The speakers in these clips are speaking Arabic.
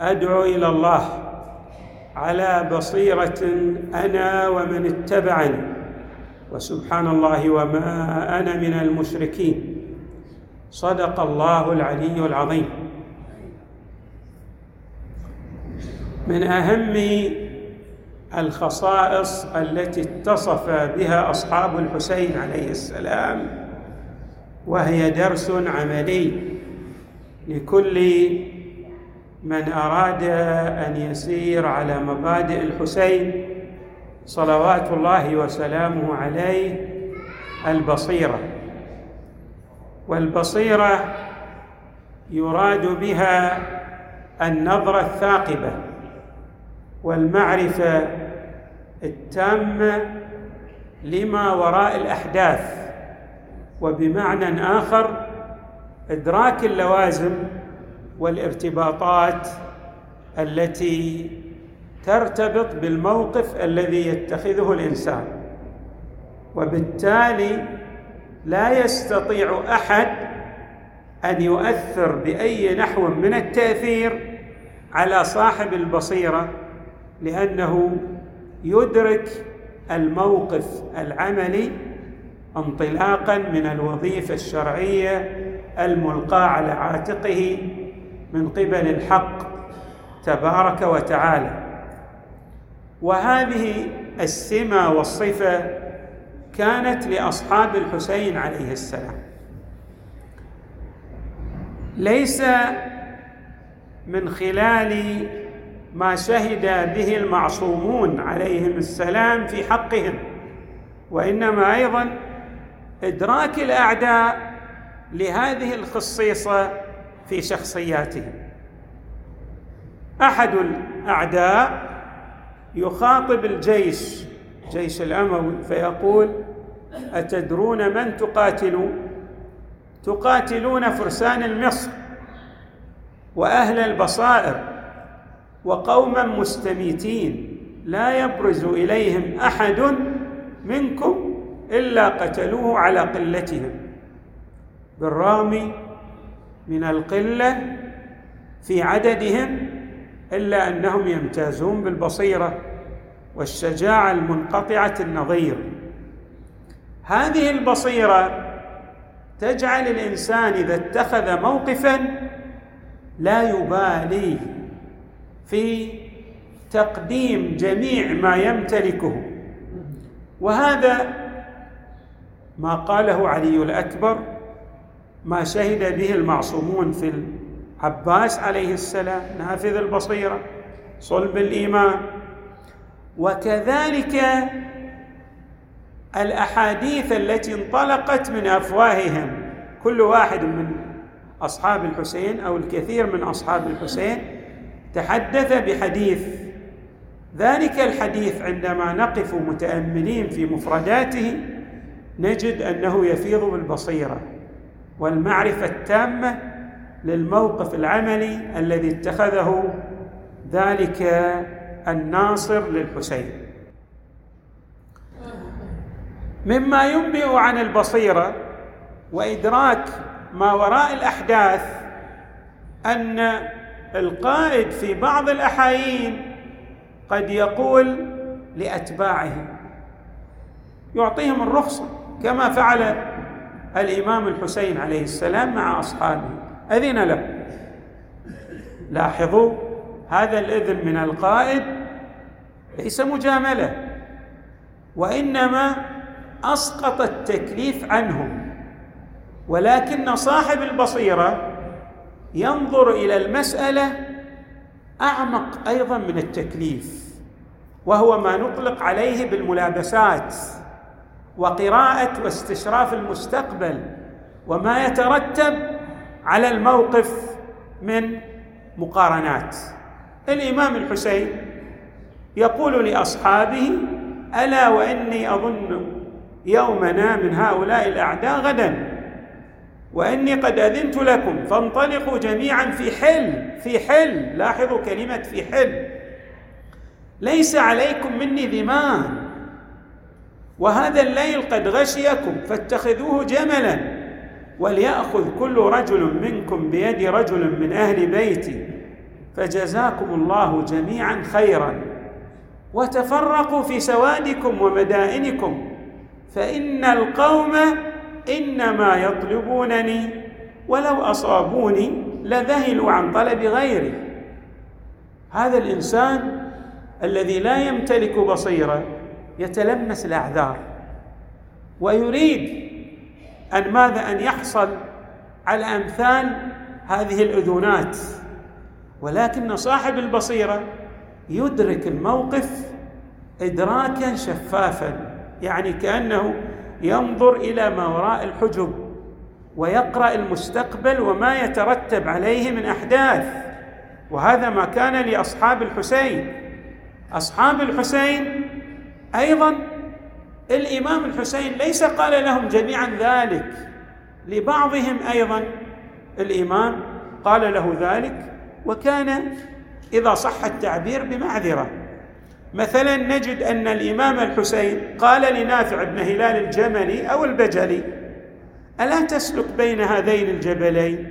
أدعو إلى الله على بصيرة أنا ومن اتبعني وسبحان الله وما أنا من المشركين. صدق الله العلي العظيم. من أهم الخصائص التي اتصف بها أصحاب الحسين عليه السلام وهي درس عملي لكل من أراد أن يسير على مبادئ الحسين صلوات الله وسلامه عليه البصيرة. والبصيرة يراد بها النظرة الثاقبة والمعرفة التامة لما وراء الأحداث وبمعنى آخر إدراك اللوازم والارتباطات التي ترتبط بالموقف الذي يتخذه الإنسان. وبالتالي لا يستطيع أحد أن يؤثر بأي نحو من التأثير على صاحب البصيرة لأنه يدرك الموقف العملي انطلاقا من الوظيفة الشرعية الملقاة على عاتقه من قبل الحق تبارك وتعالى. وهذه السمة والصفة كانت لأصحاب الحسين عليه السلام. ليس من خلال ما شهد به المعصومون عليهم السلام في حقهم وإنما أيضا إدراك الأعداء لهذه الخصيصه في شخصياتهم أحد الأعداء يخاطب الجيش جيش الأموي فيقول أتدرون من تقاتلون تقاتلون فرسان المصر وأهل البصائر وقوما مستميتين لا يبرز إليهم أحد منكم إلا قتلوه على قلتهم. بالرغم من القلة في عددهم إلا أنهم يمتازون بالبصيرة والشجاعة المنقطعة النظير. هذه البصيرة تجعل الإنسان إذا اتخذ موقفا لا يبالي في تقديم جميع ما يمتلكه. وهذا ما قاله علي الأكبر ما شهد به المعصومون في العباس عليه السلام نافذ البصيرة صلب الإيمان. وكذلك الأحاديث التي انطلقت من أفواههم كل واحد من أصحاب الحسين أو الكثير من أصحاب الحسين تحدث بحديث. ذلك الحديث عندما نقف متأملين في مفرداته نجد أنه يفيض بالبصيرة. والمعرفة التامة للموقف العملي الذي اتخذه ذلك الناصر للحسين. مما ينبئ عن البصيرة وإدراك ما وراء الأحداث أن القائد في بعض الأحايين قد يقول لأتباعه يعطيهم الرخصة كما فعل الإمام الحسين عليه السلام مع أصحابه. أذن له. لاحظوا هذا الإذن من القائد ليس مجاملة وإنما أسقط التكليف عنهم. ولكن صاحب البصيرة ينظر إلى المسألة أعمق أيضا من التكليف وهو ما نطلق عليه بالملابسات. وقراءة واستشراف المستقبل وما يترتب على الموقف من مقارنات. الإمام الحسين يقول لأصحابه ألا وإني أظن يومنا من هؤلاء الأعداء غدا وإني قد أذنت لكم فانطلقوا جميعا في حل في حل لاحظوا كلمة في حل ليس عليكم مني ذمان وهذا الليل قد غشيكم فاتخذوه جملا وليأخذ كل رجل منكم بيد رجل من أهل بيتي فجزاكم الله جميعا خيرا. وتفرقوا في سوادكم ومدائنكم فإن القوم إنما يطلبونني ولو أصابوني لذهلوا عن طلب غيري. هذا الإنسان الذي لا يمتلك بصيرة يتلمس الأعذار ويريد أن ماذا؟ أن يحصل على أمثال هذه الاذونات ولكن صاحب البصيرة يدرك الموقف ادراكا شفافا يعني كأنه ينظر إلى ما وراء الحجب ويقرأ المستقبل وما يترتب عليه من أحداث. وهذا ما كان لأصحاب الحسين. أصحاب الحسين أيضا الإمام الحسين ليس قال لهم جميعا ذلك لبعضهم أيضا الإمام قال له ذلك وكان إذا صح التعبير بمعذرة. مثلا نجد أن الإمام الحسين قال لنافع بن هلال الجملي أو البجلي ألا تسلك بين هذين الجبلين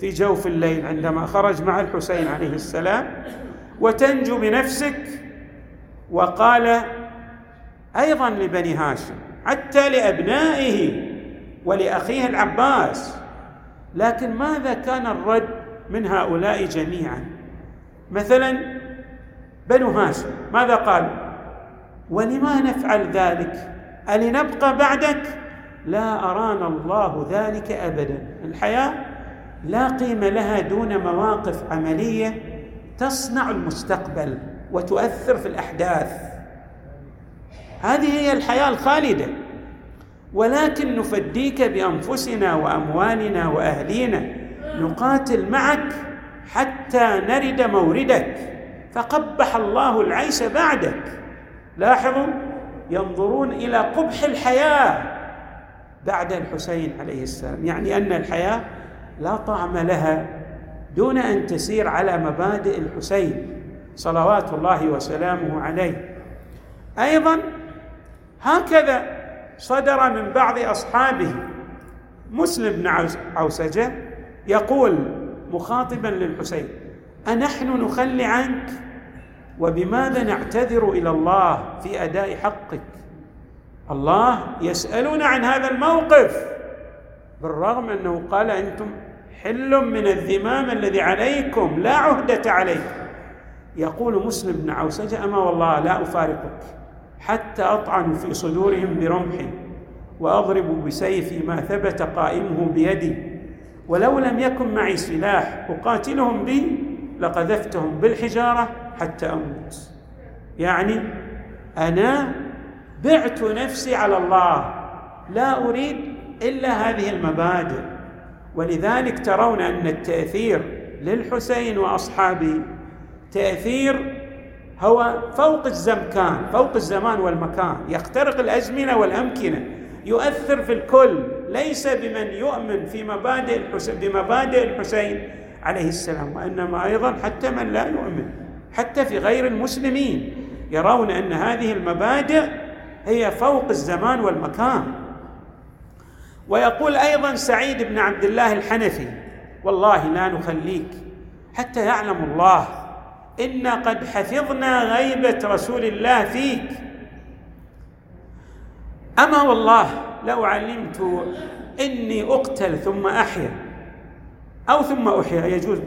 في جوف الليل عندما خرج مع الحسين عليه السلام وتنجو بنفسك؟ وقال أيضا لبني هاشم حتى لأبنائه ولأخيه العباس. لكن ماذا كان الرد من هؤلاء جميعا؟ مثلا بنو هاشم ماذا قالوا ولما نفعل ذلك؟ ألنبقى بعدك؟ لا أرانا الله ذلك أبدا. الحياة لا قيمة لها دون مواقف عملية تصنع المستقبل وتؤثر في الأحداث. هذه هي الحياة الخالدة. ولكن نفديك بأنفسنا وأموالنا وأهلينا. نقاتل معك حتى نرد موردك. فقبح الله العيش بعدك. لاحظوا ينظرون إلى قبح الحياة بعد الحسين عليه السلام. يعني أن الحياة لا طعم لها دون أن تسير على مبادئ الحسين صلوات الله وسلامه عليه. أيضا هكذا صدر من بعض أصحابه. مسلم بن عوسجة يقول مخاطبا للحسين أنحن نخلي عنك؟ وبماذا نعتذر إلى الله في أداء حقك؟ الله يسألون عن هذا الموقف. بالرغم أنه قال أنتم حل من الذمام الذي عليكم لا عهدة عليكم يقول مسلم بن عوسجة أما والله لا أفارقك. حتى أطعن في صدورهم برمحي وأضرب بسيفي ما ثبت قائمه بيدي. ولو لم يكن معي سلاح أقاتلهم به لقذفتهم بالحجارة حتى أموت. يعني أنا بعت نفسي على الله لا أريد إلا هذه المبادئ. ولذلك ترون أن التأثير للحسين وأصحابه تأثير هو فوق الزمكان فوق الزمان والمكان. يخترق الأزمنة والأمكنة. يؤثر في الكل. ليس بمن يؤمن في مبادئ الحسين بمبادئ الحسين عليه السلام وإنما أيضا حتى من لا يؤمن. حتى في غير المسلمين. يرون أن هذه المبادئ هي فوق الزمان والمكان. ويقول أيضا سعيد بن عبد الله الحنفي والله لا نخليك حتى يعلم الله. أنا قد حفظنا غيبه رسول الله فيك. اما والله لو علمت اني اقتل ثم احيا. أو ثم احيا يجوز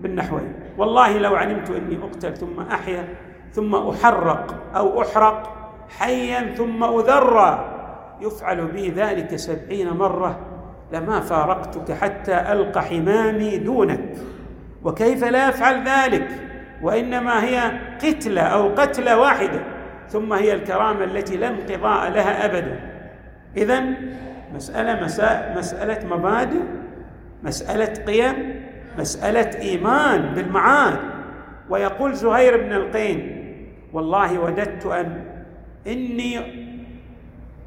بالنحوين. والله لو علمت اني اقتل ثم احيا ثم احرق أو احرق حيا ثم اذرى يفعل بي ذلك سبعين مره لما فارقتك حتى القى حمامي دونك. وكيف لا افعل ذلك؟ وإنما هي قتلة أو قتلة واحدة ثم هي الكرامة التي لا انقضاء لها ابدا. اذا مسألة مسألة مبادئ مسألة قيم مسألة إيمان بالمعاد. ويقول زهير بن القين والله وددت أن إني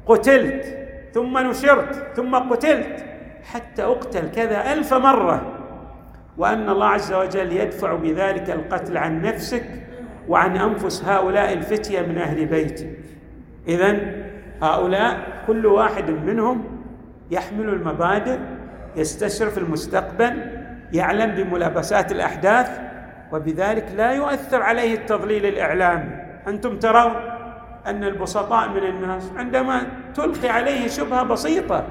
قتلت ثم نشرت ثم قتلت حتى أقتل كذا ألف مرة. وأن الله عز وجل يدفع بذلك القتل عن نفسك وعن أنفس هؤلاء الفتية من أهل بيتك. اذا هؤلاء كل واحد منهم يحمل المبادئ يستشرف المستقبل يعلم بملابسات الأحداث وبذلك لا يؤثر عليه التضليل الإعلامي. أنتم ترون أن البسطاء من الناس عندما تلقي عليه شبهة بسيطة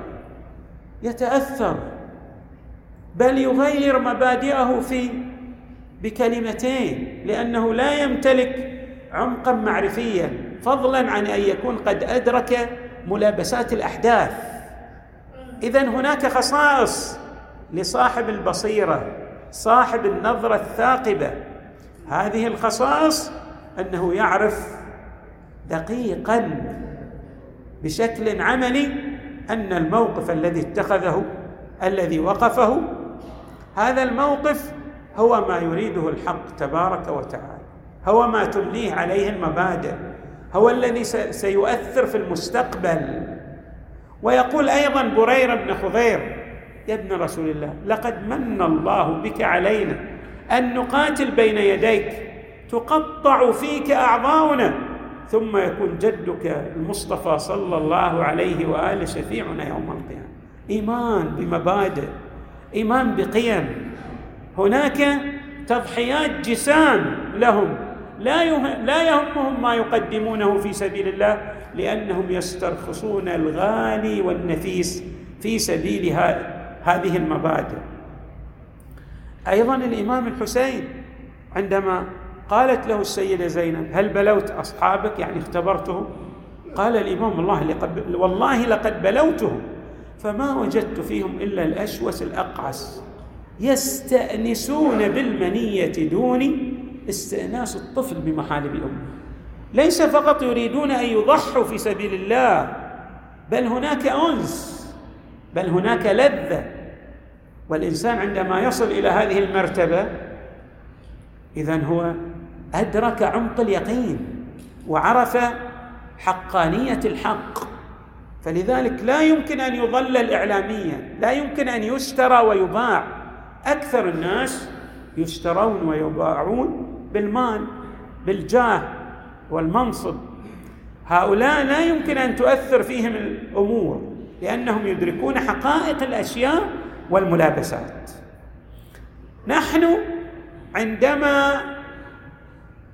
يتأثر. بل يغير مبادئه في بكلمتين لأنه لا يمتلك عمقا معرفيا فضلا عن أن يكون قد أدرك ملابسات الأحداث. اذا هناك خصائص لصاحب البصيرة صاحب النظرة الثاقبة. هذه الخصائص أنه يعرف دقيقا بشكل عملي أن الموقف الذي اتخذه الذي وقفه هذا الموقف هو ما يريده الحق تبارك وتعالى. هو ما تمليه عليه المبادئ. هو الذي سيؤثر في المستقبل. ويقول أيضا بريرة بن خضير يا ابن رسول الله لقد من الله بك علينا أن نقاتل بين يديك تقطع فيك أعضاؤنا ثم يكون جدك المصطفى صلى الله عليه وآله شفيعنا يوم القيامة. إيمان بمبادئ. إيمان بقيم. هناك تضحيات جسام لهم. لا لا يهمهم ما يقدمونه في سبيل الله لأنهم يسترخصون الغالي والنفيس في سبيل هذه المبادئ. أيضا الإمام الحسين عندما قالت له السيدة زينب هل بلوت أصحابك؟ يعني اختبرتهم قال الإمام الله لقد والله لقد بلوتهم. فما وجدت فيهم إلا الأشوس الأقعس. يستأنسون بالمنية دوني استئناس الطفل بمحالب امه ليس فقط يريدون أن يضحوا في سبيل الله بل هناك أنس بل هناك لذة. والإنسان عندما يصل إلى هذه المرتبة اذا هو أدرك عمق اليقين وعرف حقانية الحق. فلذلك لا يمكن أن يضلل اعلاميا لا يمكن أن يشترى ويباع. أكثر الناس يشترون ويباعون بالمال بالجاه والمنصب. هؤلاء لا يمكن أن تؤثر فيهم الأمور لأنهم يدركون حقائق الأشياء والملابسات. نحن عندما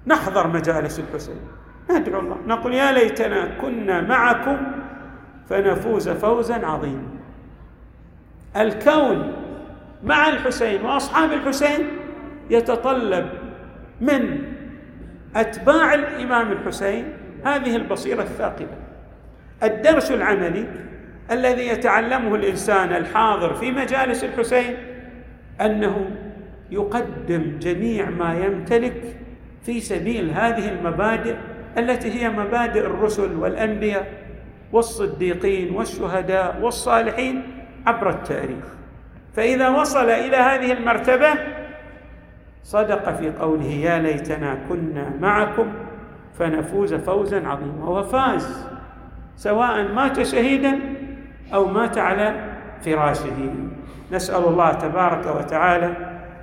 نحضر مجالس الحسين ندعو الله نقول يا ليتنا كنا معكم فنفوز فوزا عظيما. الكون مع الحسين وأصحاب الحسين يتطلب من أتباع الإمام الحسين هذه البصيرة الثاقبة. الدرس العملي الذي يتعلمه الإنسان الحاضر في مجالس الحسين أنه يقدم جميع ما يمتلك في سبيل هذه المبادئ التي هي مبادئ الرسل والأنبياء. والصديقين والشهداء والصالحين عبر التاريخ. فإذا وصل إلى هذه المرتبة صدق في قوله يا ليتنا كنا معكم فنفوز فوزا عظيما. وفاز سواء مات شهيدا أو مات على فراشه. نسأل الله تبارك وتعالى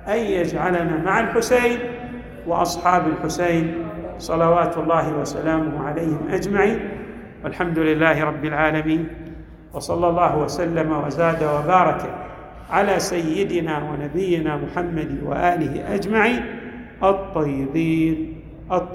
أن يجعلنا مع الحسين وأصحاب الحسين صلوات الله وسلامه عليهم أجمعين. والحمد لله رب العالمين وصلى الله وسلم وزاد وبارك على سيدنا ونبينا محمد وآله أجمعين الطيبين الطيبين.